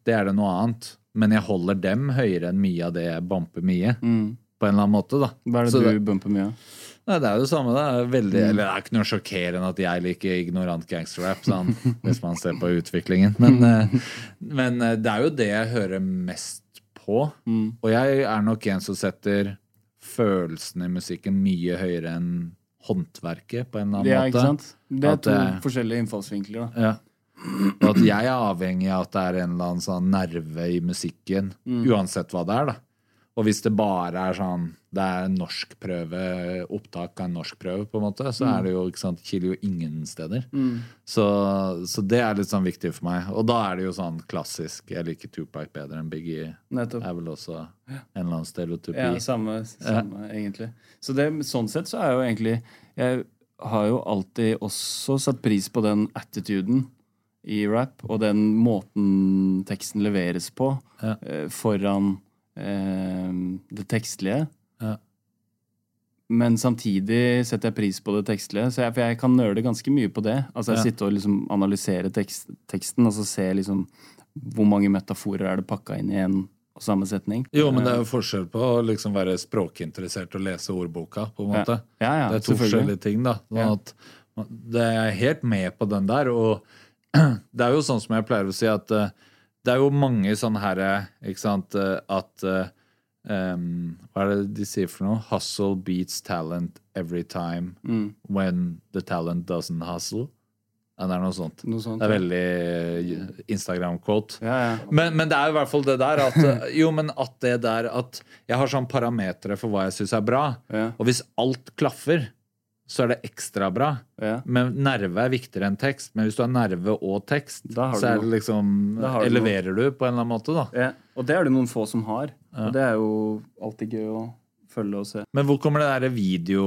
Det er det noe annet. Men jeg holder dem høyere enn mye av det jeg bumper mye. På en eller annen måte, da. Hva er det Så du bumper mye av? Nei, det er jo det samme. Det er, veldig, eller det er ikke noe sjokkerende at jeg liker ignorant gangsterrap, sånn, hvis man ser på utviklingen. Men, eh, men eh, det er jo det jeg hører mest på. Og jeg er nok en som setter følelsene i musikken mye høyere enn håndverket, på en eller annen Ja, måte. ikke sant? Det er At to det- forskjellige innfallsvinkler, da. Ja. Og at jeg er avhengig av at det er en eller annen sånn nerve i musikken, uansett hva det er, da. Og hvis det bare er sånn Det er en norskprøve, opptak av en norskprøve, på en måte, så er det jo ikke sant, kiler jo ingen steder. Så, så det er litt sånn viktig for meg. Og da er det jo sånn klassisk Jeg liker Tupac bedre enn Biggie. Nettopp. er vel også en eller annen stereotypi. Ja, samme, samme egentlig. Så det, sånn sett så er jo egentlig Jeg har jo alltid også satt pris på den attituden i rap, og den måten teksten leveres på, Ja. eh, foran eh, det tekstlige. Ja. Men samtidig setter jeg pris på det tekstlige, så jeg, for jeg kan nøle ganske mye på det. Altså jeg Ja. sitter og liksom analyserer tekst, teksten, og så ser liksom hvor mange metaforer er det pakka inn i en og samme setning. Jo, men det er jo forskjell på å liksom være språkinteressert og lese ordboka, på en måte. Ja, ja, det er to forskjellige ting, da. Sånn at det er helt med på den der, og det er jo sånn som jeg pleier å si, at eh, det er jo mange sånne herre, ikke sant, eh, at eh, em, Hva er det de sier for noe? Hustle beats talent every time Mm. when the talent doesn't hustle. Ja, det er noe sånt. Noe sånt, det er veldig eh, Instagram-quote. Ja, ja. Men, men det er jo i hvert fall det der at eh, Jo, men at det der at Jeg har sånn parametere for hva jeg syns er bra. Og hvis alt klaffer, så er det ekstra bra. Ja. Men nerve er viktigere enn tekst. Men hvis du har nerve og tekst, så du liksom du Eleverer du på en eller annen måte, da. Ja, og det er det noen få som har. Og det er jo alltid gøy å følge og se. Men hvor kommer det derre video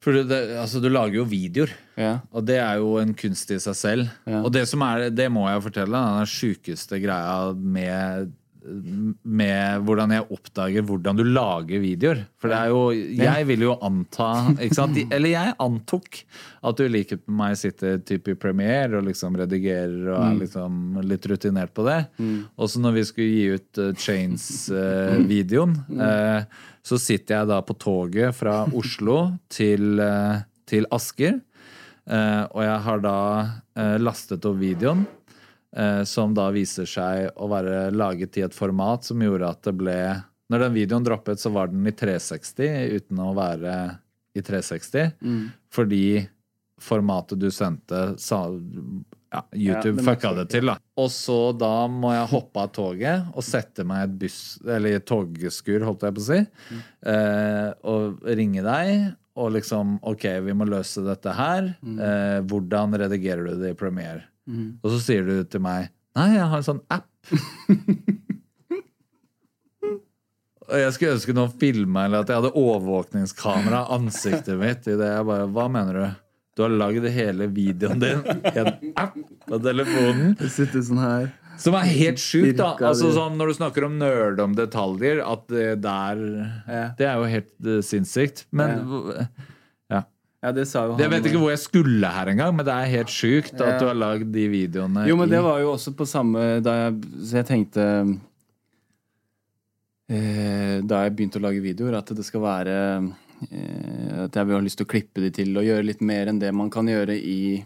For det, altså, du lager jo videoer. Ja. Og det er jo en kunst i seg selv. Ja. Og det som er, det må jeg fortelle, den sjukeste greia med med hvordan jeg oppdager hvordan du lager videoer. For det er jo Jeg vil jo anta? Eller jeg antok at du i likhet med meg sitter type i premiere og liksom redigerer og er liksom litt rutinert på det. Også når vi skulle gi ut uh, Chains-videoen, eh, så sitter jeg da på toget fra Oslo til, eh, til Asker. Eh, og jeg har da eh, lastet opp videoen, eh, som da viser seg å være laget i et format som gjorde at det ble Når den videoen droppet, så var den i 360 uten å være i 360. Fordi formatet du sendte, sa ja, YouTube ja, fucka det til, da. Og så da må jeg hoppe av toget og sette meg i et buss, eller i et togskur, holdt jeg på å si, eh, og ringe deg. Og liksom OK, vi må løse dette her. Eh, hvordan redigerer du det i Premiere? Og så sier du til meg Nei, jeg har en sånn app. Og jeg skulle ønske noen filma, eller at jeg hadde overvåkningskamera av ansiktet mitt i det. Jeg bare, Hva mener du? Du har lagd hele videoen din i en app på telefonen. Det sitter sånn her. Som er helt sjukt, da. Altså sånn Når du snakker om nerd om detaljer, at det der Det er jo helt eh, sinnssykt. Men ja. Ja, det sa jo han. Jeg vet ikke hvor jeg skulle her engang, men det er helt sjukt at Ja. du har lagd de videoene Jo, men det var jo også på samme da jeg, Så jeg tenkte eh, Da jeg begynte å lage videoer, at det skal være eh, At jeg vil ha lyst til å klippe de til og gjøre litt mer enn det man kan gjøre i,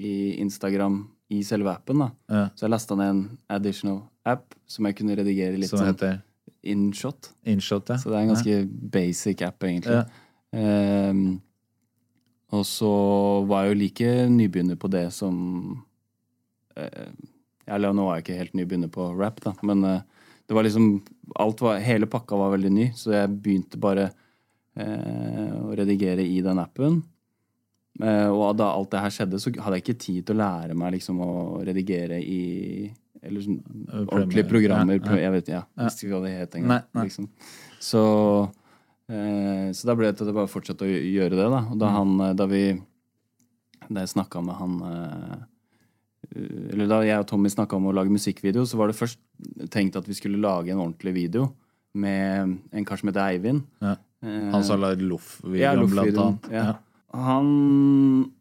i Instagram i selve appen. da Ja. Så jeg lasta ned en additional app som jeg kunne redigere litt Som sånn heter inshot. InShot. Ja. Så det er en ganske basic app, egentlig. Ja. Og så var jeg jo like nybegynner på det som eh, Eller nå er jeg ikke helt nybegynner på rap, da, men eh, det var liksom alt var, Hele pakka var veldig ny, så jeg begynte bare eh, å redigere i den appen. Eh, og da alt det her skjedde, så hadde jeg ikke tid til å lære meg liksom å redigere i eller sånn ordentlige programmer. Jeg vet ja, jeg visste ikke hva det het engang. Liksom. Så, så da ble det til at jeg bare fortsatte å gjøre det. Da. Og da, Mm. han, eh, da vi Da jeg snakka med han eh, Eller da jeg og Tommy snakka om å lage musikkvideo, så var det først tenkt at vi skulle lage en ordentlig video med en kar som heter Eivind. Ja. Eh, Han som la lagd Loff-videoen, blant annet. Ja. Ja. Han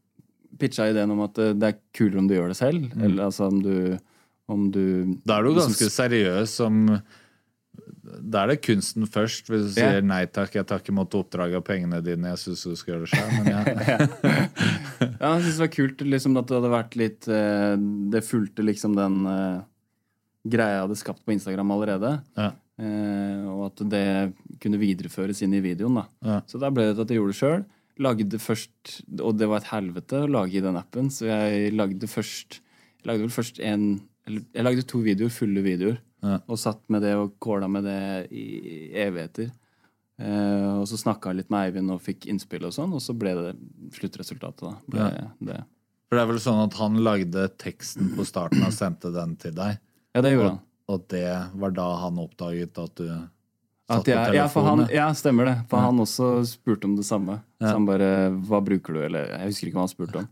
pitcha ideen om at eh, det er kulere om du gjør det selv. Mm. Eller altså om du, om du Da er du ganske seriøs som Da er det kunsten først. Hvis du sier nei takk, jeg tar ikke imot oppdraget og pengene dine, jeg syns du skal gjøre det sjøl. Ja. Ja, jeg synes det var kult liksom, at det hadde vært litt eh, Det fulgte liksom den uh, greia jeg hadde skapt på Instagram allerede. Ja. Uh, og at det kunne videreføres inn i videoen. da. Så da ble det at jeg gjorde det sjøl. Lagde først Og det var et helvete å lage i den appen, så jeg lagde først Jeg lagde vel først en eller, Jeg lagde to videoer, fulle videoer, Ja. og satt med det og kåla med det i evigheter. Eh, og så snakka jeg litt med Eivind og fikk innspill og sånn, og så ble det sluttresultatet. da ble Ja. det. For det er vel sånn at han lagde teksten på starten og sendte den til deg? Ja, det gjorde og, han. Og det var da han oppdaget at du At satt på jeg, ja, for han, ja, stemmer det. For Ja. han også spurte om det samme. Så han bare 'Hva bruker du?' Eller jeg husker ikke hva han spurte om.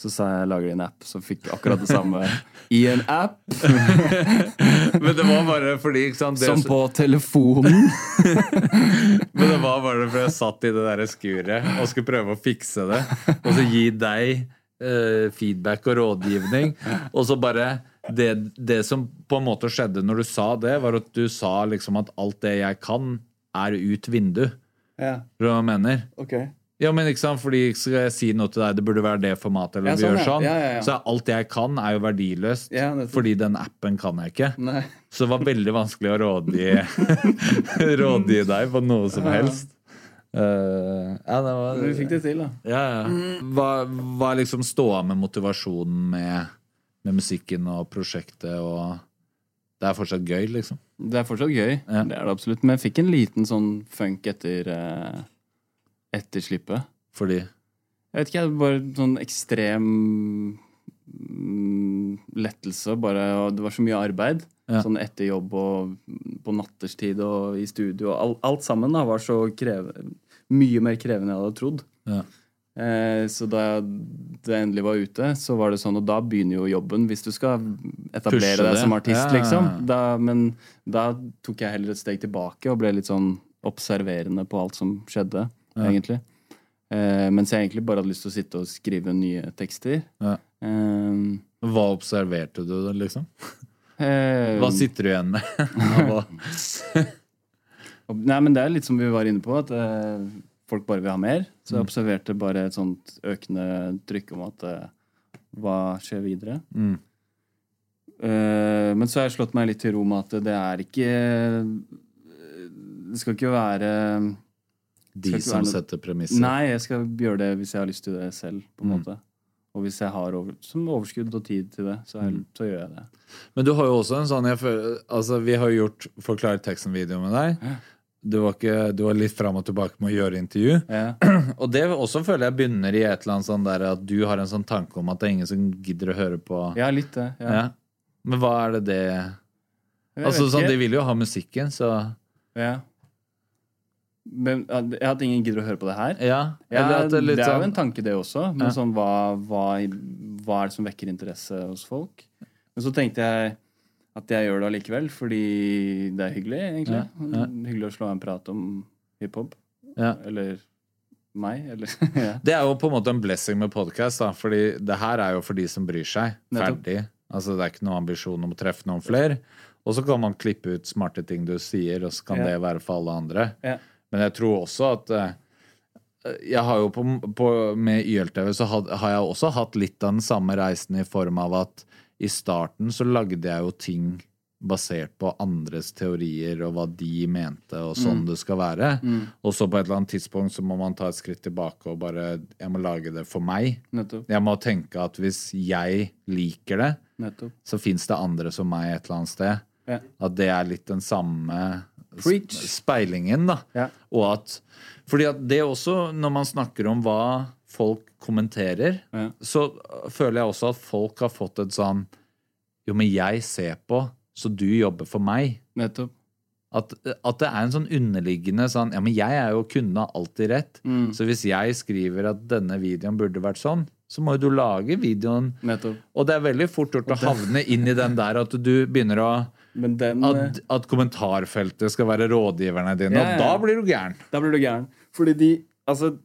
Så sa jeg 'lager i en app', så fikk jeg akkurat det samme i en app. Men det var bare fordi ikke sant, det, Som på telefonen. Men det var bare fordi jeg satt i det der skuret og skulle prøve å fikse det. Og så gi deg uh, feedback og rådgivning. Og så bare det, det som på en måte skjedde når du sa det, var at du sa liksom at alt det jeg kan, er ut vindu. Ja, Skjønner du hva jeg mener? ok Ja, men ikke sant, fordi Skal jeg si noe til deg, det burde være det formatet, eller Ja, vi sånn, gjør sånn. Ja, ja, ja. Så alt jeg kan, er jo verdiløst. Fordi den appen kan jeg ikke. Nei. Så det var veldig vanskelig å rådgi, rådgi deg på noe som helst. Eh, ja, det var, vi fikk det til, da. Ja, ja. Hva, hva er liksom ståa med motivasjonen med, med musikken og prosjektet og Det er fortsatt gøy, liksom? Det er fortsatt gøy. Ja. Det er det absolutt. Men jeg fikk en liten sånn funk etter eh, Etter slippet. Fordi Jeg vet ikke, jeg bare sånn ekstrem mm, lettelse. Bare, det var så mye arbeid. Ja. Sånn etter jobb og på natterstid og i studio. Alt, alt sammen da var så krevende, mye mer krevende enn jeg hadde trodd. Ja. Eh, så da det endelig var ute, så var det sånn, og da begynner jo jobben, hvis du skal etablere deg som artist, ja. liksom. Da, men da tok jeg heller et steg tilbake og ble litt sånn observerende på alt som skjedde, egentlig. Eh, mens jeg egentlig bare hadde lyst til å sitte og skrive nye tekster. Ja. Eh, Hva observerte du, liksom? eh, Hva sitter du igjen med? Nei, men det er litt som vi var inne på, at eh, folk bare vil ha mer. Så jeg observerte bare et sånt økende trykk om at eh, hva skjer videre? Mm. Uh, men så har jeg slått meg litt til ro med at det er ikke Det skal ikke være De som noe- setter premisser. Nei, jeg skal gjøre det hvis jeg har lyst til det selv, på en Mm. måte. Og hvis jeg har over, som overskudd og tid til det, så, er, Mm. så gjør jeg det. Men du har jo også en sånn føler, altså Vi har gjort Forklar teksten-video med deg. Du var, ikke, du var litt fram og tilbake med å gjøre intervju. Ja. Og det også føler jeg begynner i et eller annet sånn der at du har en sånn tanke om at det er ingen som gidder å høre på. ja, litt det. Ja. Ja. Men hva er det det Altså sånn. De vil jo ha musikken, så Ja. Men, ja, at ingen gidder å høre på det her? Ja. Ja, Eller at det, det er litt er jo sånn en tanke, det også. Men Ja. sånn, hva, hva, hva er det som vekker interesse hos folk? Men så tenkte jeg at jeg gjør det allikevel, fordi det er hyggelig, egentlig. Ja, ja. Hyggelig å slå en prat om hiphop. ja. Eller meg, eller ja. Det er jo på en måte en blessing med podkast, fordi det her er jo for de som bryr seg. Ferdig. Altså Det er ikke noen ambisjon om å treffe noen flere. Og så kan man klippe ut smarte ting du sier, og så kan Ja. det være for alle andre. Ja. Men jeg tror også at eh, jeg har jo på, på, Med YLTV så had, har jeg også hatt litt av den samme reisen i form av at i starten så lagde jeg jo ting basert på andres teorier og hva de mente, og sånn det skal være. Og så på et eller annet tidspunkt så må man ta et skritt tilbake og bare Jeg må lage det for meg. Nettopp. Jeg må tenke at hvis jeg liker det, Nettopp. så fins det andre som meg et eller annet sted. Ja. At det er litt den samme Preach. speilingen, da. Ja. Og at Fordi at det også, når man snakker om hva folk kommenterer, Ja. så føler jeg også at folk har fått et sånn Jo, men jeg ser på, så du jobber for meg. Nettopp. At, at det er en sånn underliggende sånn Ja, men jeg er jo kunden har alltid rett. Mm. Så hvis jeg skriver at denne videoen burde vært sånn, så må jo du lage videoen. Nettopp. Og det er veldig fort gjort å havne inn i den der at du begynner å den At, at kommentarfeltet skal være rådgiverne dine, Ja, ja, og da blir du gæren. Da blir du gæren. Fordi de, altså,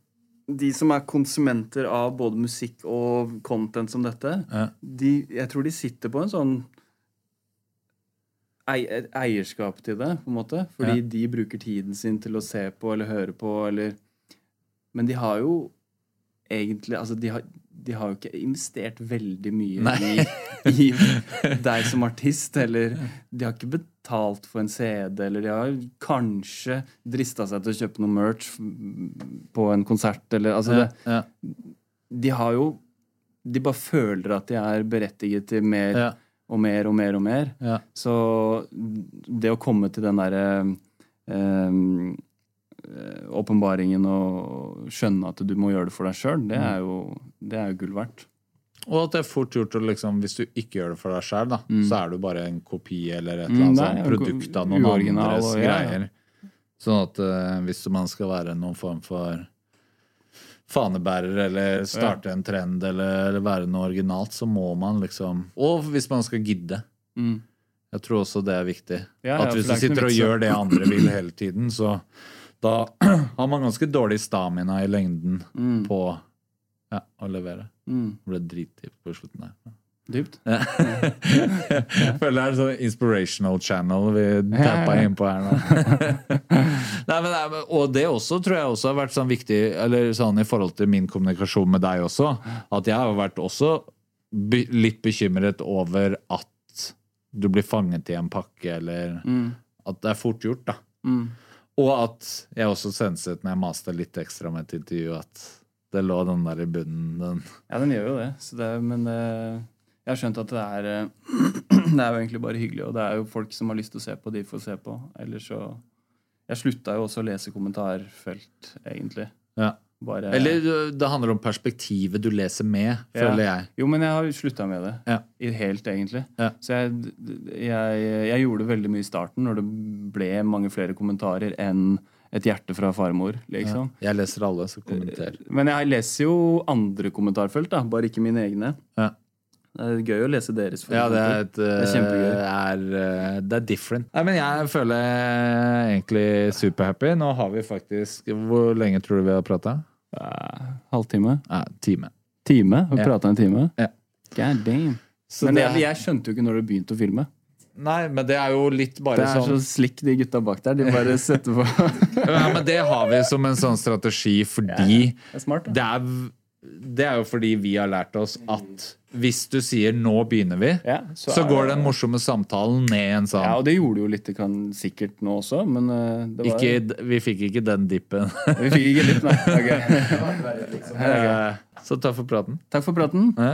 de som er konsumenter av både musikk og content som dette, Ja. de, jeg tror de sitter på en sånn eierskap til det, på en måte. Fordi de bruker tiden sin til å se på eller høre på, eller Men de har jo egentlig Altså, de har, de har jo ikke investert veldig mye i, i deg som artist, eller De har ikke betalt for en CD, eller de har kanskje drista seg til å kjøpe noe merch på en konsert, eller altså Ja, det, ja, De har jo De bare føler at de er berettiget til mer ja, og mer og mer og mer. Så det å komme til den derre eh, eh, åpenbaringen og skjønne at du må gjøre det for deg sjøl, det, jo- det er jo gull verdt. Og at det er fort gjort å liksom Hvis du ikke gjør det for deg sjøl, mm. så er du bare en kopi eller et Mm, eller annet sånt produkt av noen andres og ja, greier. Sånn at uh, hvis man skal være noen form for fanebærer eller starte en trend eller, eller være noe originalt, så må man liksom Og hvis man skal gidde. Mm. Jeg tror også det er viktig. Ja, ja, at hvis du er sitter og gjør det andre vil hele tiden, så da har man ganske dårlig stamina i lengden Mm. på ja, å levere. Mm. Det ble dritdypt på slutten der. Dypt. Ja. Jeg føler det er en sånn inspirational channel vi tappa inn på her nå. Nei, men, og det også tror jeg også har vært sånn viktig Eller sånn i forhold til min kommunikasjon med deg også. At jeg har vært også litt bekymret over at du blir fanget i en pakke, eller Mm. at det er fort gjort, da. Mm. Og at jeg også senset når jeg maste litt ekstra med et intervju, at det lå den der i bunnen. Den. Ja, den gjør jo det. Så det men eh, jeg har skjønt at det er eh, Det er jo egentlig bare hyggelig, og det er jo folk som har lyst til å se på, de får se på. Ellers så Jeg slutta jo også å lese kommentarfelt, egentlig. Ja. Bare Eller det handler om perspektivet du leser med, føler jeg. Jo, men jeg har slutta med det. Ja. I helt, egentlig. Ja. Så jeg, jeg, jeg gjorde veldig mye i starten, når det ble mange flere kommentarer enn et hjerte fra farmor, liksom. Jeg leser alle, så kommenter. Men jeg leser jo andre kommentarfelt, da, bare ikke mine egne. Ja. Det er gøy å lese deres. Ja, det er, et, uh, Det er kjempegøy. Er, uh, det er different. Nei, men jeg føler jeg egentlig superhappy. Nå har vi faktisk Hvor lenge tror du vi har prata? Uh, halvtime? Uh, time. Time? Har vi Ja. prata en time? Ja. God damn. Så Men det jeg, jeg skjønte jo ikke når du begynte å filme. Nei, men det er jo litt bare sånn Det er så slikk, slick, de gutta bak der. De bare setter på Ja, men det har vi som en sånn strategi fordi Det er smart, det er, det er jo fordi vi har lært oss at hvis du sier 'nå begynner vi', Ja, så, så, går det- den morsomme samtalen ned en sånn Ja, og det gjorde jo litt kan, sikkert nå også, men eh, det var ikke, Vi fikk ikke den dippen. Vi fikk ikke litt, nei. Ok. Eh, Så takk for praten. Takk for praten. Ja.